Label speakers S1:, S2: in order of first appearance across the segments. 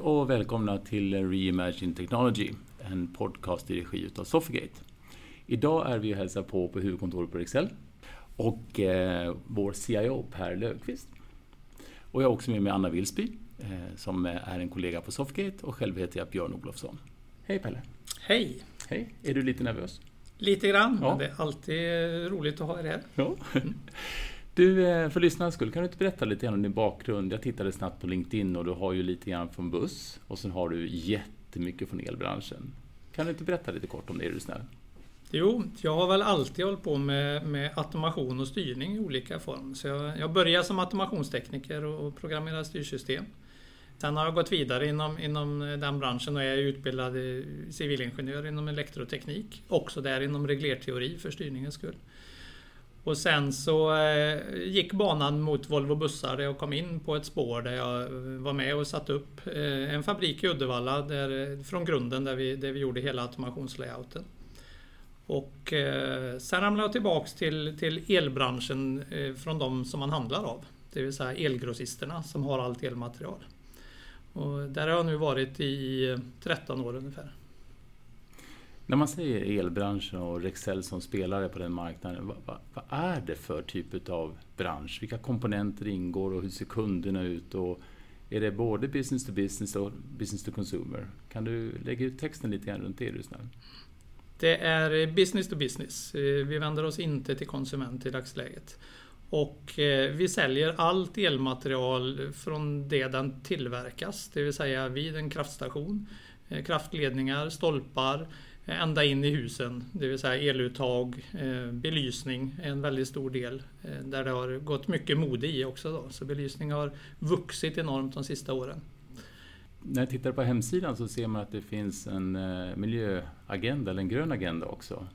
S1: Hej och välkomna till Reimagine Technology, en podcast i regi utav Sofigate. Idag är vi och hälsar på på huvudkontoret på Excel och eh, vår CIO Per Löfqvist. Och jag har också med mig Anna Wilsby eh, som är en kollega på Sofigate och själv heter jag Björn Olofsson. Hej Pelle!
S2: Hej!
S1: Hej! Är du lite nervös?
S2: Lite grann, ja. men det är alltid roligt att ha er här.
S1: Ja. Du, eh, för lyssnarnas skull, kan du inte berätta lite grann om din bakgrund? Jag tittade snabbt på LinkedIn och du har ju lite grann från buss och sen har du jättemycket från elbranschen. Kan du inte berätta lite kort om det, är du snäll?
S2: Jo, jag har väl alltid hållit på med, med automation och styrning i olika former. Så jag, jag började som automationstekniker och, och programmerade styrsystem. Sen har jag gått vidare inom, inom eh, den branschen och är utbildad eh, civilingenjör inom elektroteknik. Också där inom reglerteori för styrningens skull. Och sen så eh, gick banan mot Volvo bussar där jag kom in på ett spår där jag eh, var med och satte upp eh, en fabrik i Uddevalla där, eh, från grunden där vi, där vi gjorde hela automationslayouten. Och eh, sen ramlade jag tillbaks till, till elbranschen eh, från de som man handlar av. Det vill säga elgrossisterna som har allt elmaterial. Och där har jag nu varit i 13 år ungefär.
S1: När man säger elbranschen och Rexel som spelare på den marknaden, vad, vad, vad, är det för typ av bransch? Vilka komponenter ingår och hur ser kunderna ut? Och är det både business to business och business to consumer? Kan du lägga ut texten lite grann runt det, är du snäll?
S2: Det är business to business. Eh, vi vänder oss inte till konsument i dagsläget. Och eh, vi säljer allt elmaterial från det den tillverkas, det vill säga vid en kraftstation. Eh, kraftledningar, stolpar, ända in i husen, det vill säga eluttag, belysning är en väldigt stor del där det har gått mycket mode i också. Då. Så belysning har vuxit enormt de sista åren.
S1: När jag tittar på hemsidan så ser man att det finns en miljöagenda, eller en grön agenda också.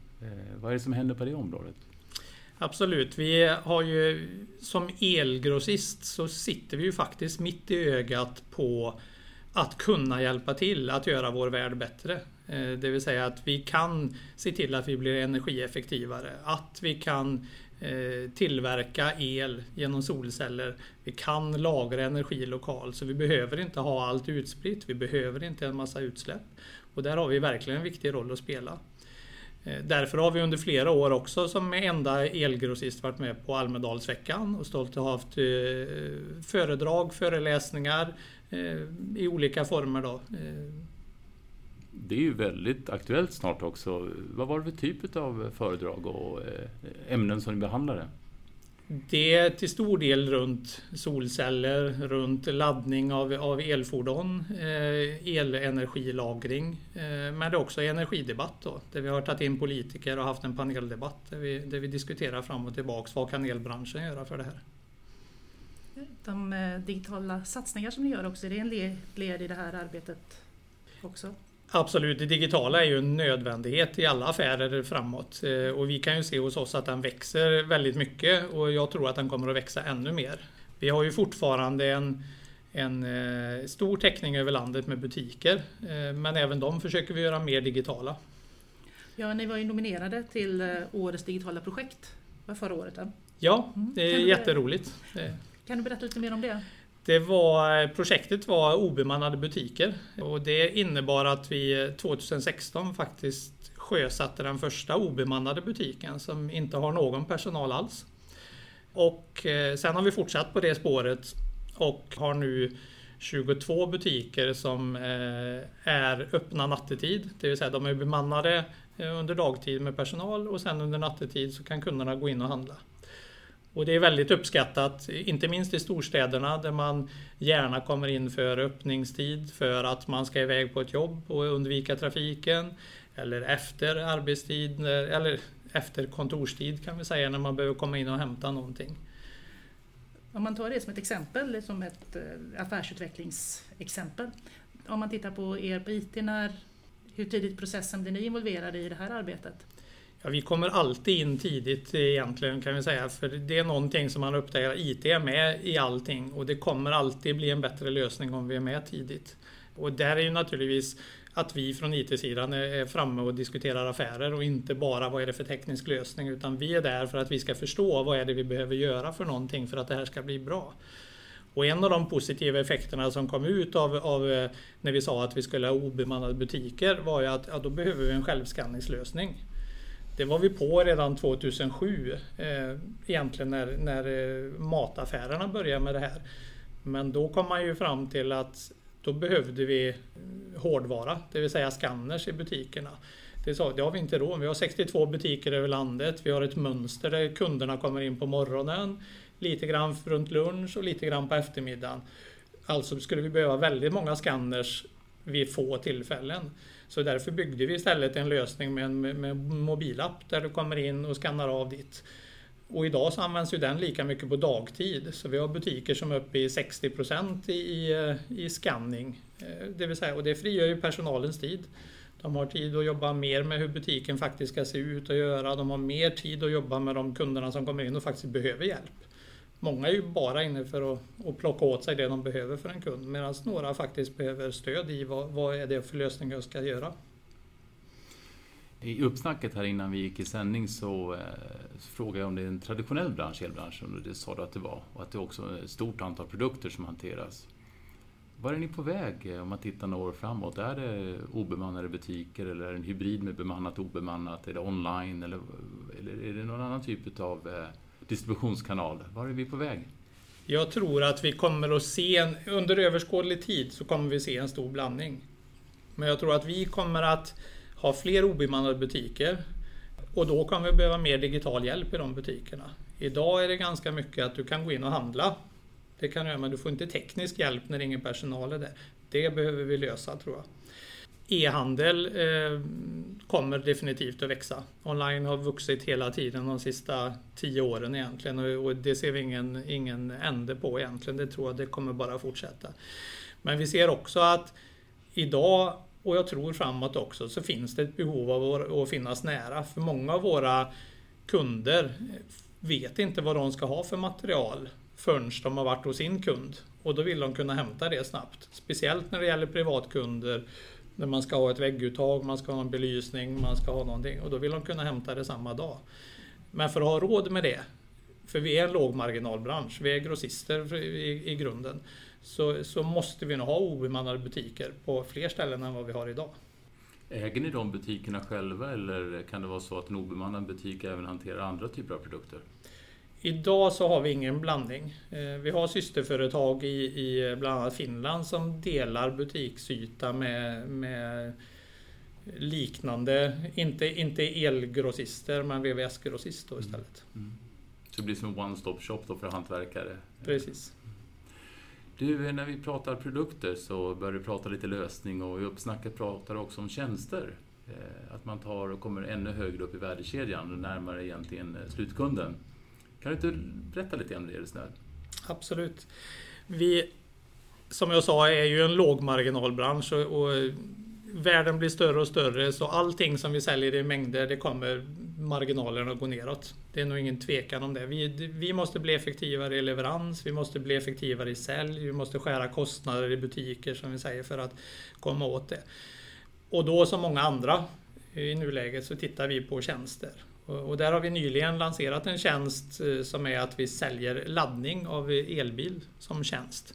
S1: Vad är det som händer på det området?
S2: Absolut. Vi har ju som elgrossist så sitter vi ju faktiskt mitt i ögat på att kunna hjälpa till att göra vår värld bättre. Eh, det vill säga att vi kan se till att vi blir energieffektivare, att vi kan eh, tillverka el genom solceller. Vi kan lagra energi lokalt så vi behöver inte ha allt utspritt. Vi behöver inte en massa utsläpp. Och där har vi verkligen en viktig roll att spela. Eh, därför har vi under flera år också som enda elgrossist varit med på Almedalsveckan och stolt ha haft föredrag, föreläsningar i olika former. Då.
S1: Det är ju väldigt aktuellt snart också. Vad var det för typ av föredrag och ämnen som ni behandlade?
S2: Det är till stor del runt solceller, runt laddning av, av elfordon, eh, elenergilagring, eh, men det är också energidebatt då, där vi har tagit in politiker och haft en paneldebatt där vi, där vi diskuterar fram och tillbaks vad kan elbranschen göra för det här.
S3: De eh, digitala satsningar som ni gör också, är det en led i det här arbetet också?
S2: Absolut, det digitala är ju en nödvändighet i alla affärer framåt. Eh, och vi kan ju se hos oss att den växer väldigt mycket och jag tror att den kommer att växa ännu mer. Vi har ju fortfarande en, en eh, stor täckning över landet med butiker, men även de försöker vi göra mer digitala.
S3: Ja, ni var ju nominerade till Årets digitala projekt förra året.
S2: Ja, mm. det är jätteroligt.
S3: Kan du berätta lite mer om det?
S2: Det var, eh, projektet var obemannade butiker och det innebar att vi eh, 2016 faktiskt sjösatte den första obemannade butiken som inte har någon personal alls. Och eh, sen har vi fortsatt på det spåret och har nu 22 butiker som är öppna nattetid. Det vill säga de är bemannade under dagtid med personal och sen under nattetid så kan kunderna gå in och handla. Och det är väldigt uppskattat, inte minst i storstäderna där man gärna kommer in för öppningstid för att man ska iväg på ett jobb och undvika trafiken. Eller efter arbetstid, eller efter kontorstid kan vi säga när man behöver komma in och hämta någonting.
S3: Om man tar det som ett exempel, som ett eh, affärsutvecklingsexempel. Om man tittar på er på IT, när, hur tidigt i processen blir ni involverade i det här arbetet?
S2: Ja, vi kommer alltid in tidigt egentligen kan vi säga. För det är någonting som man upptäcker. IT är med i allting och det kommer alltid bli en bättre lösning om vi är med tidigt. Och där är ju naturligtvis att vi från IT-sidan är framme och diskuterar affärer och inte bara vad är det för teknisk lösning utan vi är där för att vi ska förstå vad är det vi behöver göra för någonting för att det här ska bli bra. Och en av de positiva effekterna som kom ut av, av eh, när vi sa att vi skulle ha obemannade butiker var ju att ja, då behöver vi en självskanningslösning. Det var vi på redan 2007 eh, egentligen när, när eh, mataffärerna började med det här. Men då kom man ju fram till att då behövde vi eh, hårdvara, det vill säga skanners i butikerna. Det, sa, det har vi inte råd Vi har 62 butiker över landet. Vi har ett mönster där kunderna kommer in på morgonen, lite grann runt lunch och lite grann på eftermiddagen. Alltså skulle vi behöva väldigt många skanners vid få tillfällen. Så därför byggde vi istället en lösning med en med mobilapp där du kommer in och skannar av ditt. Och idag så används ju den lika mycket på dagtid. Så vi har butiker som är uppe i 60 i, i, eh, i scanning. Eh, det vill säga, och det frigör ju personalens tid. De har tid att jobba mer med hur butiken faktiskt ska se ut och göra. De har mer tid att jobba med de kunderna som kommer in och faktiskt behöver hjälp. Många är ju bara inne för att, att plocka åt sig det de behöver för en kund medan några faktiskt behöver stöd i vad, vad är det för lösning jag ska göra.
S1: I uppsnacket här innan vi gick i sändning så, eh, så frågade jag om det är en traditionell bransch, elbranschen, och det sa du att det var. Och att det är också är ett stort antal produkter som hanteras. Var är ni på väg eh, om man tittar några år framåt? Är det obemannade butiker eller är det en hybrid med bemannat och obemannat? Är det online eller, eller är det någon annan typ av eh, distributionskanal? Var är vi på väg?
S2: Jag tror att vi kommer att se, en, under överskådlig tid så kommer vi se en stor blandning. Men jag tror att vi kommer att ha fler obemannade butiker och då kommer vi behöva mer digital hjälp i de butikerna. Idag är det ganska mycket att du kan gå in och handla. Det kan du göra, men du får inte teknisk hjälp när ingen personal är där. Det behöver vi lösa tror jag. E-handel eh, kommer definitivt att växa. Online har vuxit hela tiden de sista tio åren egentligen och det ser vi ingen, ingen ände på egentligen. Det tror jag det kommer bara fortsätta. Men vi ser också att idag och jag tror framåt också så finns det ett behov av att finnas nära. För många av våra kunder vet inte vad de ska ha för material förrän de har varit hos sin kund. Och då vill de kunna hämta det snabbt. Speciellt när det gäller privatkunder när man ska ha ett vägguttag, man ska ha en belysning, man ska ha någonting och då vill de kunna hämta det samma dag. Men för att ha råd med det, för vi är en lågmarginalbransch, vi är grossister i, i grunden, så, så måste vi nog ha obemannade butiker på fler ställen än vad vi har idag.
S1: Äger ni de butikerna själva eller kan det vara så att en obemannad butik även hanterar andra typer av produkter?
S2: Idag så har vi ingen blandning. Eh, vi har systerföretag i, i bland annat Finland som delar butiksyta med, med liknande, inte, inte elgrossister men VVS-grossist då istället. Mm. Mm.
S1: Så det blir som en one-stop shop då för hantverkare?
S2: Precis.
S1: Du, när vi pratar produkter så börjar vi prata lite lösning och i uppsnacket pratar du också om tjänster. Eh, att man tar och kommer ännu högre upp i värdekedjan, närmare egentligen eh, slutkunden. Kan du inte berätta lite om det, är du snäll?
S2: Absolut. Vi, som jag sa, är ju en lågmarginalbransch och, och världen blir större och större så allting som vi säljer i mängder det kommer marginalerna att gå neråt. Det är nog ingen tvekan om det. Vi, vi måste bli effektivare i leverans, vi måste bli effektivare i sälj, vi måste skära kostnader i butiker som vi säger för att komma åt det. Och då som många andra i nuläget så tittar vi på tjänster. Och där har vi nyligen lanserat en tjänst eh, som är att vi säljer laddning av elbil som tjänst.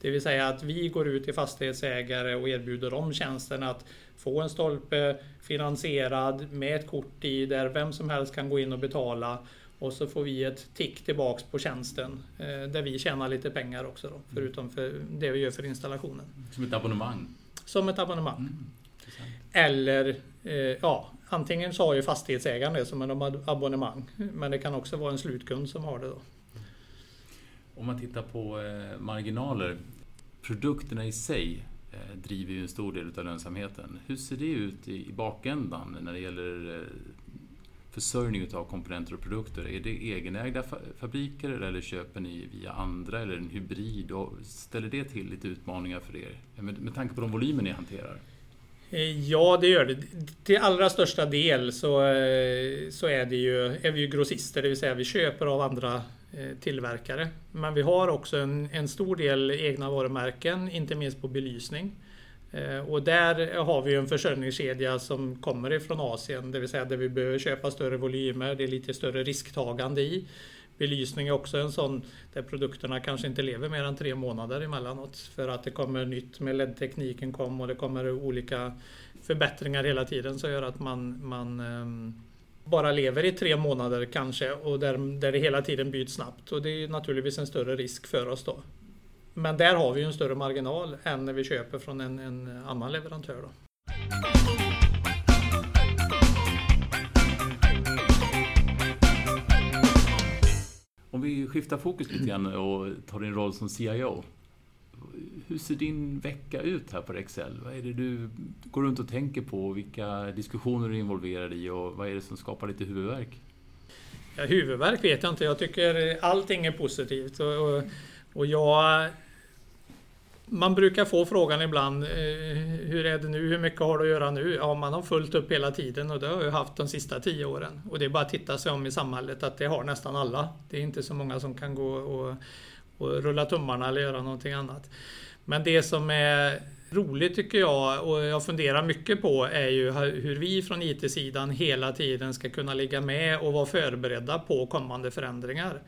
S2: Det vill säga att vi går ut till fastighetsägare och erbjuder dem tjänsten att få en stolpe finansierad med ett kort i där vem som helst kan gå in och betala och så får vi ett tick tillbaks på tjänsten eh, där vi tjänar lite pengar också då, förutom för det vi gör för installationen.
S1: Som ett abonnemang?
S2: Som ett abonnemang. Mm. Eller eh, ja, antingen så har ju fastighetsägaren det som en abonnemang men det kan också vara en slutkund som har det då.
S1: Om man tittar på eh, marginaler, produkterna i sig eh, driver ju en stor del av lönsamheten. Hur ser det ut i bakändan när det gäller eh, försörjning av komponenter och produkter? Är det egenägda fabriker eller köper ni via andra eller en hybrid? Och ställer det till lite utmaningar för er med tanke på de volymer ni hanterar?
S2: Eh, ja, det gör det. Till allra största del så, eh, så är, det ju, är vi ju grossister, det vill säga vi köper av andra eh, tillverkare. Men vi har också en, en stor del egna varumärken, inte minst på belysning. Och där har vi en försörjningskedja som kommer ifrån Asien, det vill säga där vi behöver köpa större volymer, det är lite större risktagande i. Belysning är också en sån där produkterna kanske inte lever mer än tre månader emellanåt. För att det kommer nytt med LED-tekniken kom och det kommer olika förbättringar hela tiden som gör att man, man um, bara lever i tre månader kanske och där, där det hela tiden byts snabbt. Och det är naturligtvis en större risk för oss då. Men där har vi ju en större marginal än när vi köper från en, en annan leverantör. Då.
S1: Vi skiftar fokus lite grann och tar din roll som CIO. Hur ser din vecka ut här på Excel? Vad är det du går runt och tänker på? Vilka diskussioner du är involverad i och vad är det som skapar lite huvudvärk?
S2: Ja, huvudvärk vet jag inte. Jag tycker allting är positivt. Och, och, och jag man brukar få frågan ibland, eh, hur är det nu, hur mycket har du att göra nu? Ja, man har fullt upp hela tiden och det har jag haft de sista tio åren. Och det är bara att titta sig om i samhället att det har nästan alla. Det är inte så många som kan gå och, och rulla tummarna eller göra någonting annat. Men det som är roligt tycker jag och jag funderar mycket på är ju hur vi från IT-sidan hela tiden ska kunna ligga med och vara förberedda på kommande förändringar.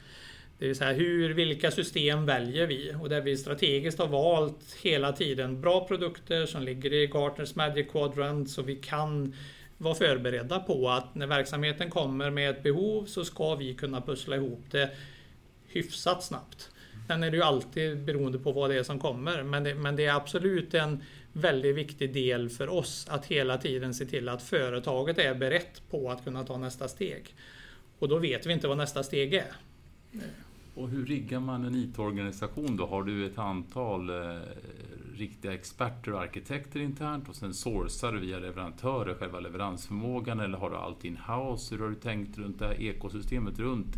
S2: Det vill säga hur, vilka system väljer vi? Och där vi strategiskt har valt hela tiden bra produkter som ligger i Gartners Magic Quadrant så vi kan vara förberedda på att när verksamheten kommer med ett behov så ska vi kunna pussla ihop det hyfsat snabbt. Sen är det ju alltid beroende på vad det är som kommer men det, men det är absolut en väldigt viktig del för oss att hela tiden se till att företaget är berett på att kunna ta nästa steg. Och då vet vi inte vad nästa steg är.
S1: Och hur riggar man en IT-organisation då? Har du ett antal eh, riktiga experter och arkitekter internt och sen sourcar du via leverantörer själva leveransförmågan eller har du allt in-house? Hur har du tänkt runt det här ekosystemet runt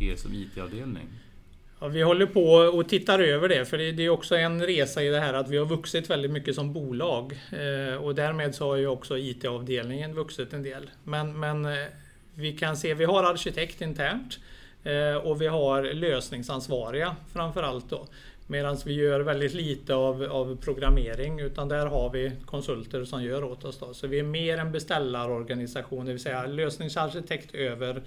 S1: er som IT-avdelning?
S2: Ja, vi håller på och tittar över det, för det är också en resa i det här att vi har vuxit väldigt mycket som bolag. Eh, och därmed så har ju också IT-avdelningen vuxit en del. Men, men eh, vi kan se, vi har arkitekt internt. Eh, och vi har lösningsansvariga framförallt då. Medan vi gör väldigt lite av, av, programmering utan där har vi konsulter som gör åt oss. Då. Så vi är mer en beställarorganisation, det vill säga lösningsarkitekt över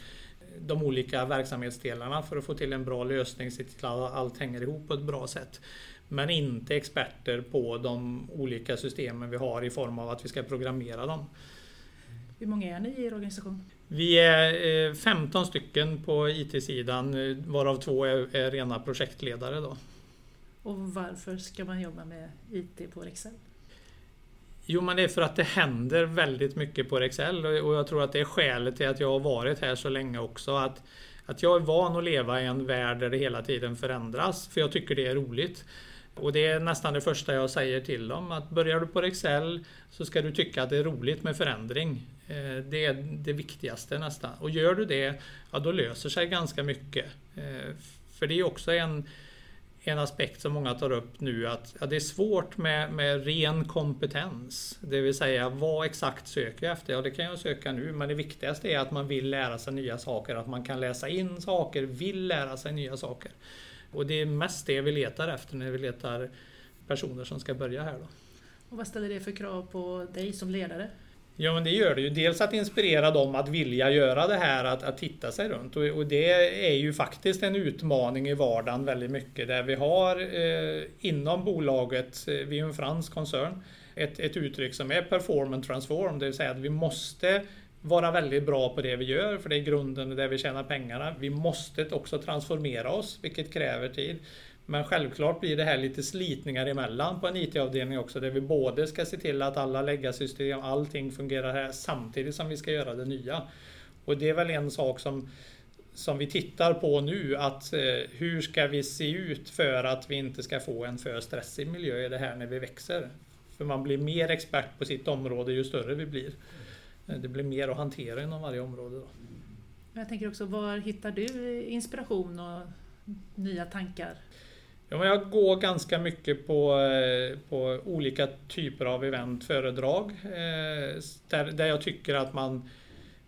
S2: de olika verksamhetsdelarna för att få till en bra lösning, se till att allt hänger ihop på ett bra sätt. Men inte experter på de olika systemen vi har i form av att vi ska programmera dem.
S3: Hur många är ni i er organisation?
S2: Vi är 15 eh, stycken på IT-sidan eh, varav två är, är rena projektledare. Då.
S3: Och varför ska man jobba med IT på Excel?
S2: Jo, men det är för att det händer väldigt mycket på Excel och jag tror att det är skälet till att jag har varit här så länge också. Att, att jag är van att leva i en värld där det hela tiden förändras, för jag tycker det är roligt. Och det är nästan det första jag säger till dem, att börjar du på Excel så ska du tycka att det är roligt med förändring. Eh, det är det viktigaste nästan. Och gör du det, ja då löser sig ganska mycket. Eh, för det är också en, en aspekt som många tar upp nu att ja, det är svårt med, med ren kompetens. Det vill säga vad exakt söker jag efter? Ja det kan jag söka nu men det viktigaste är att man vill lära sig nya saker, att man kan läsa in saker, vill lära sig nya saker. Och det är mest det vi letar efter när vi letar personer som ska börja här. Då.
S3: Och vad ställer det för krav på dig som ledare?
S2: Ja men det gör det ju. Dels att inspirera dem att vilja göra det här, att, att titta sig runt. Och, och, det är ju faktiskt en utmaning i vardagen väldigt mycket. Där vi har eh, inom bolaget, eh, vi är en fransk koncern, ett, ett uttryck som är perform and transform. Det vill säga att vi måste vara väldigt bra på det vi gör, för det är grunden där vi tjänar pengarna. Vi måste också transformera oss, vilket kräver tid. Men självklart blir det här lite slitningar emellan på en IT-avdelning också där vi både ska se till att alla läggarsystem, allting fungerar här samtidigt som vi ska göra det nya. Och det är väl en sak som, som vi tittar på nu att eh, hur ska vi se ut för att vi inte ska få en för stressig miljö i det här när vi växer. För man blir mer expert på sitt område ju större vi blir. Eh, det blir mer att hantera inom varje område. Då.
S3: Jag tänker också, var hittar du inspiration och nya tankar?
S2: Ja, men jag går ganska mycket på, eh, på olika typer av event, föredrag. Eh, där, där jag tycker att man,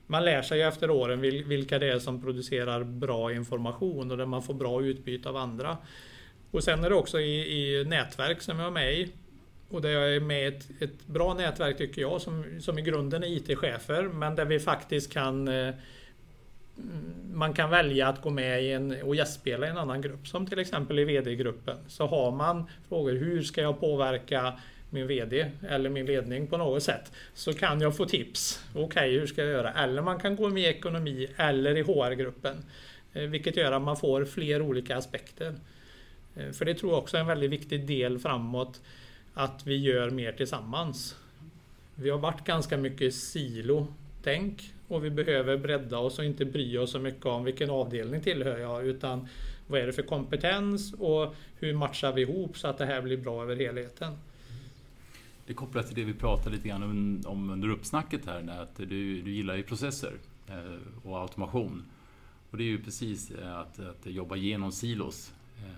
S2: man lär sig efter åren vilka det är som producerar bra information och där man får bra utbyte av andra. Och sen är det också i, i nätverk som jag är med i. Och där jag är med i ett, ett bra nätverk tycker jag som, som i grunden är IT-chefer men där vi faktiskt kan eh, man kan välja att gå med i en, och gästspela i en annan grupp, som till exempel i VD-gruppen. Så har man frågor, hur ska jag påverka min VD eller min ledning på något sätt så kan jag få tips. Okej, okay, hur ska jag göra? Eller man kan gå med i ekonomi eller i HR-gruppen. Eh, vilket gör att man får fler olika aspekter. Eh, för det tror jag också är en väldigt viktig del framåt att vi gör mer tillsammans. Vi har varit ganska mycket silo-tänk och vi behöver bredda oss och inte bry oss så mycket om vilken avdelning tillhör jag utan vad är det för kompetens och hur matchar vi ihop så att det här blir bra över helheten.
S1: Det kopplar till det vi pratade lite grann om under uppsnacket här, att du, du gillar ju processer eh, och automation. Och det är ju precis eh, att, att jobba genom silos. Eh,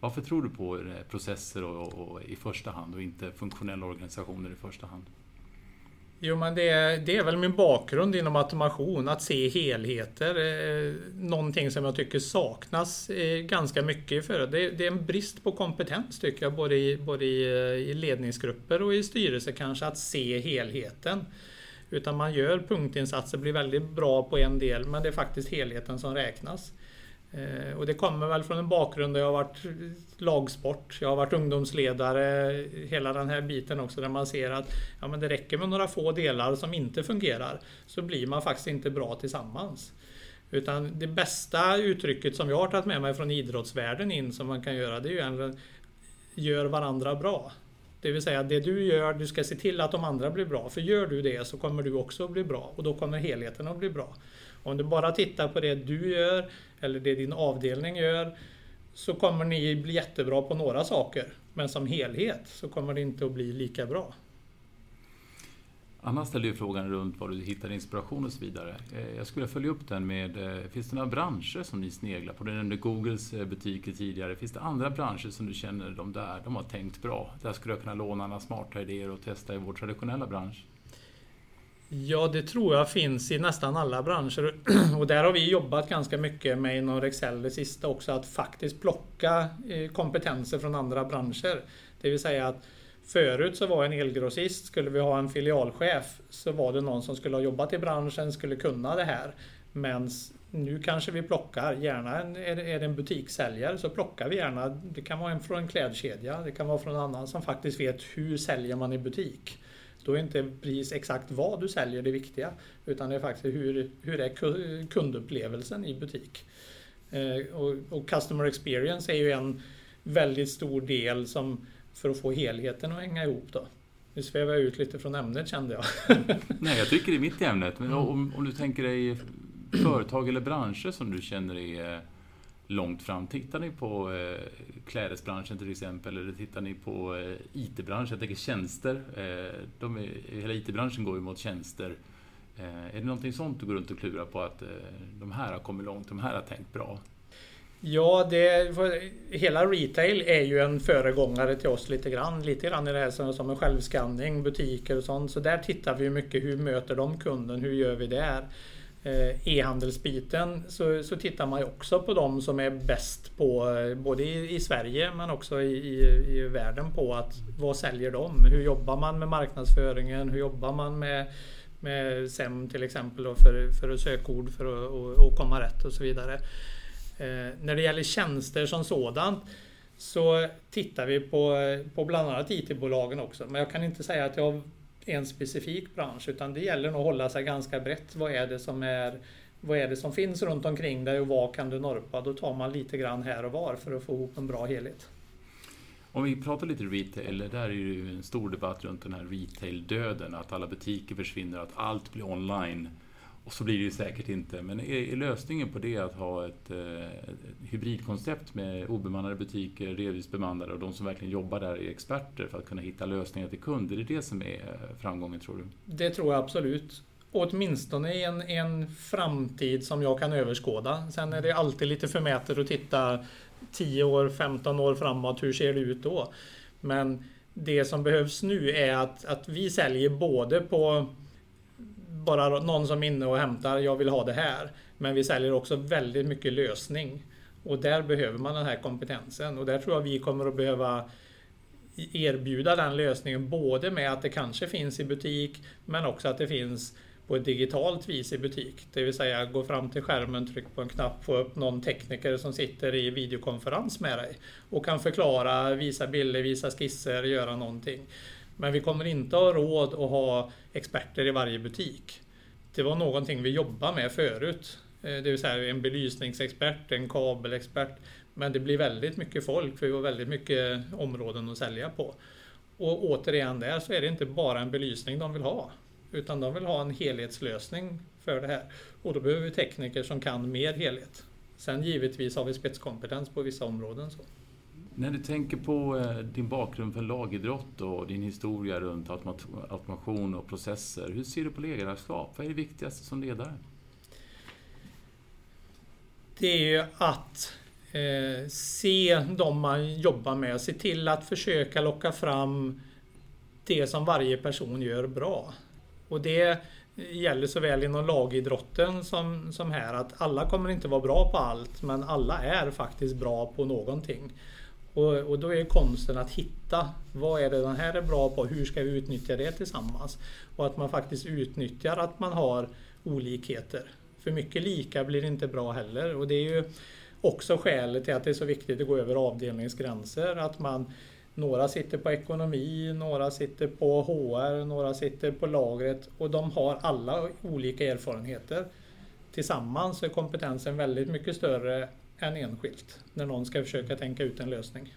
S1: varför tror du på processer och, och, i första hand och inte funktionella organisationer i första hand?
S2: Jo, men det är, det är väl min bakgrund inom automation, att se helheter. Eh, någonting som jag tycker saknas eh, ganska mycket för det. Det är en brist på kompetens tycker jag, både i, både i, eh, i ledningsgrupper och i styrelser kanske, att se helheten. Utan man gör punktinsatser, blir väldigt bra på en del, men det är faktiskt helheten som räknas. Eh, och det kommer väl från en bakgrund där jag har varit lagsport, jag har varit ungdomsledare, hela den här biten också där man ser att ja, men det räcker med några få delar som inte fungerar så blir man faktiskt inte bra tillsammans. Utan det bästa uttrycket som jag har tagit med mig från idrottsvärlden in som man kan göra det är ju egentligen gör varandra bra. Det vill säga det du gör, du ska se till att de andra blir bra. För gör du det så kommer du också bli bra och då kommer helheten att bli bra. Om du bara tittar på det du gör eller det din avdelning gör så kommer ni bli jättebra på några saker. Men som helhet så kommer det inte att bli lika bra.
S1: Anna ställde ju frågan runt var du hittar inspiration och så vidare. Eh, jag skulle följa upp den med, eh, finns det några branscher som ni sneglar på? Du nämnde Googles eh, butiker tidigare. Finns det andra branscher som du känner, de där, de har tänkt bra? Där skulle jag kunna låna några smarta idéer och testa i vår traditionella bransch?
S2: Ja, det tror jag finns i nästan alla branscher. Och där har vi jobbat ganska mycket med inom Excel det sista också, att faktiskt plocka eh, kompetenser från andra branscher. Det vill säga att förut så var en elgrossist, skulle vi ha en filialchef, så var det någon som skulle ha jobbat i branschen, skulle kunna det här. Men nu kanske vi plockar, gärna en, är det en butikssäljare så plockar vi gärna, det kan vara en från en klädkedja, det kan vara från en annan som faktiskt vet hur säljer man i butik. Då är inte pris exakt vad du säljer det viktiga, utan det är faktiskt hur, hur är kundupplevelsen i butik. Eh, och, och customer experience är ju en väldigt stor del som för att få helheten att hänga ihop. Då. Nu svävar jag ut lite från ämnet kände jag.
S1: Nej, jag tycker det är mitt i ämnet. Men om, om du tänker dig företag eller branscher som du känner är långt fram. Tittar ni på eh, klädesbranschen till exempel eller tittar ni på eh, IT-branschen, jag tänker tjänster. Eh, de är, hela IT-branschen går ju mot tjänster. Eh, är det någonting sånt du går runt och klurar på att eh, de här har kommit långt, de här har tänkt bra?
S2: Ja, det, hela retail är ju en föregångare till oss lite grann. Lite grann i det här som, som en självskanning, butiker och sånt. Så där tittar vi mycket, hur möter de kunden? Hur gör vi där? Eh, e-handelsbiten så, så tittar man ju också på de som är bäst på eh, både i, i Sverige men också i, i, i, världen på att vad säljer de? Hur jobbar man med marknadsföringen? Hur jobbar man med, med SEM till exempel då för, för sökord för att och, och komma rätt och så vidare. Eh, när det gäller tjänster som sådant så tittar vi på, på bland annat IT-bolagen också. Men jag kan inte säga att jag en specifik bransch utan det gäller nog att hålla sig ganska brett. Vad är det som, är, vad är det som finns runt omkring dig och vad kan du norpa? Då tar man lite grann här och var för att få ihop en bra helhet.
S1: Om vi pratar lite retail, där är det ju en stor debatt runt den här retail-döden, att alla butiker försvinner, att allt blir online. Och så blir det ju säkert inte. Men är, är lösningen på det att ha ett, eh, ett hybridkoncept med obemannade butiker, delvis bemannade och de som verkligen jobbar där är experter för att kunna hitta lösningar till kunder? Är det det som är eh, framgången tror du?
S2: Det tror jag absolut. Åtminstone i en, en framtid som jag kan överskåda. Sen är det alltid lite förmätet att titta 10 år, 15 år framåt. Hur ser det ut då? Men det som behövs nu är att, att vi säljer både på bara någon som är inne och hämtar, jag vill ha det här. Men vi säljer också väldigt mycket lösning. Och där behöver man den här kompetensen och där tror jag vi kommer att behöva erbjuda den lösningen både med att det kanske finns i butik men också att det finns på ett digitalt vis i butik. Det vill säga gå fram till skärmen, tryck på en knapp, få upp någon tekniker som sitter i videokonferens med dig och kan förklara, visa bilder, visa skisser, göra någonting. Men vi kommer inte ha råd att ha experter i varje butik. Det var någonting vi jobbade med förut. Eh, det vill säga en belysningsexpert, en kabelexpert. Men det blir väldigt mycket folk för vi har väldigt mycket områden att sälja på. Och återigen där så är det inte bara en belysning de vill ha. Utan de vill ha en helhetslösning för det här. Och då behöver vi tekniker som kan mer helhet. Sen givetvis har vi spetskompetens på vissa områden. Så.
S1: När du tänker på eh, din bakgrund för lagidrott och din historia runt automation och processer. Hur ser du på ledarskap? Vad är det viktigaste som ledare?
S2: Det är ju att eh, se de man jobbar med, se till att försöka locka fram det som varje person gör bra. Och det gäller såväl inom lagidrotten som, som här att alla kommer inte vara bra på allt men alla är faktiskt bra på någonting. Och, och då är konsten att hitta vad är det den här är bra på, hur ska vi utnyttja det tillsammans? Och att man faktiskt utnyttjar att man har olikheter. För mycket lika blir inte bra heller och det är ju också skälet till att det är så viktigt att gå över avdelningsgränser. Att man, några sitter på ekonomi, några sitter på HR, några sitter på lagret och de har alla olika erfarenheter. Tillsammans är kompetensen väldigt mycket större än enskilt när någon ska försöka tänka ut en lösning.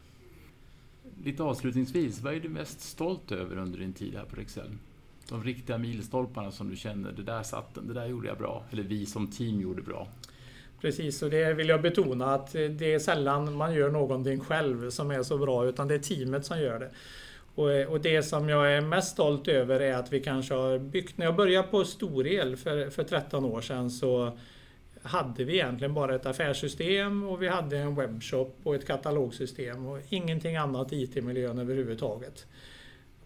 S1: Lite avslutningsvis, vad är du mest stolt över under din tid här på Rexel? De riktiga milstolparna som du känner, det där satt den, det där gjorde jag bra. Eller vi som team gjorde bra.
S2: Precis, och det vill jag betona att det är sällan man gör någonting själv som är så bra utan det är teamet som gör det. Och, det som jag är mest stolt över är att vi kanske har byggt, när jag började på Storel för, för 13 år sedan så hade vi egentligen bara ett affärssystem och vi hade en webbshop och ett katalogsystem och ingenting annat i IT-miljön överhuvudtaget.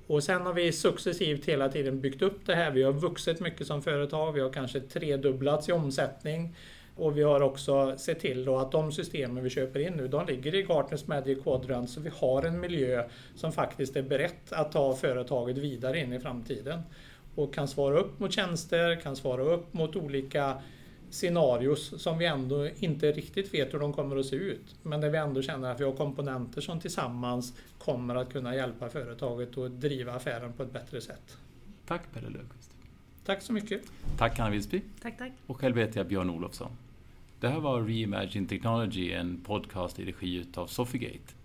S2: Och sen har vi successivt hela tiden byggt upp det här. Vi har vuxit mycket som företag. Vi har kanske tredubblats i omsättning. Och vi har också sett till då att de systemen vi köper in nu, de ligger i Gartners Magic Quadrant, så vi har en miljö som faktiskt är berett att ta företaget vidare in i framtiden. Och kan svara upp mot tjänster, kan svara upp mot olika scenarios som vi ändå inte riktigt vet hur de kommer att se ut. Men där vi ändå känner att vi har komponenter som tillsammans kommer att kunna hjälpa företaget att driva affären på ett bättre sätt.
S1: Tack Pelle Löfqvist.
S2: Tack så mycket.
S1: Tack Anna Wilsby.
S3: Tack, tack.
S1: Och själv heter jag Björn Olofsson. Det här var Reimagine Technology, en podcast i regi av Sofigate.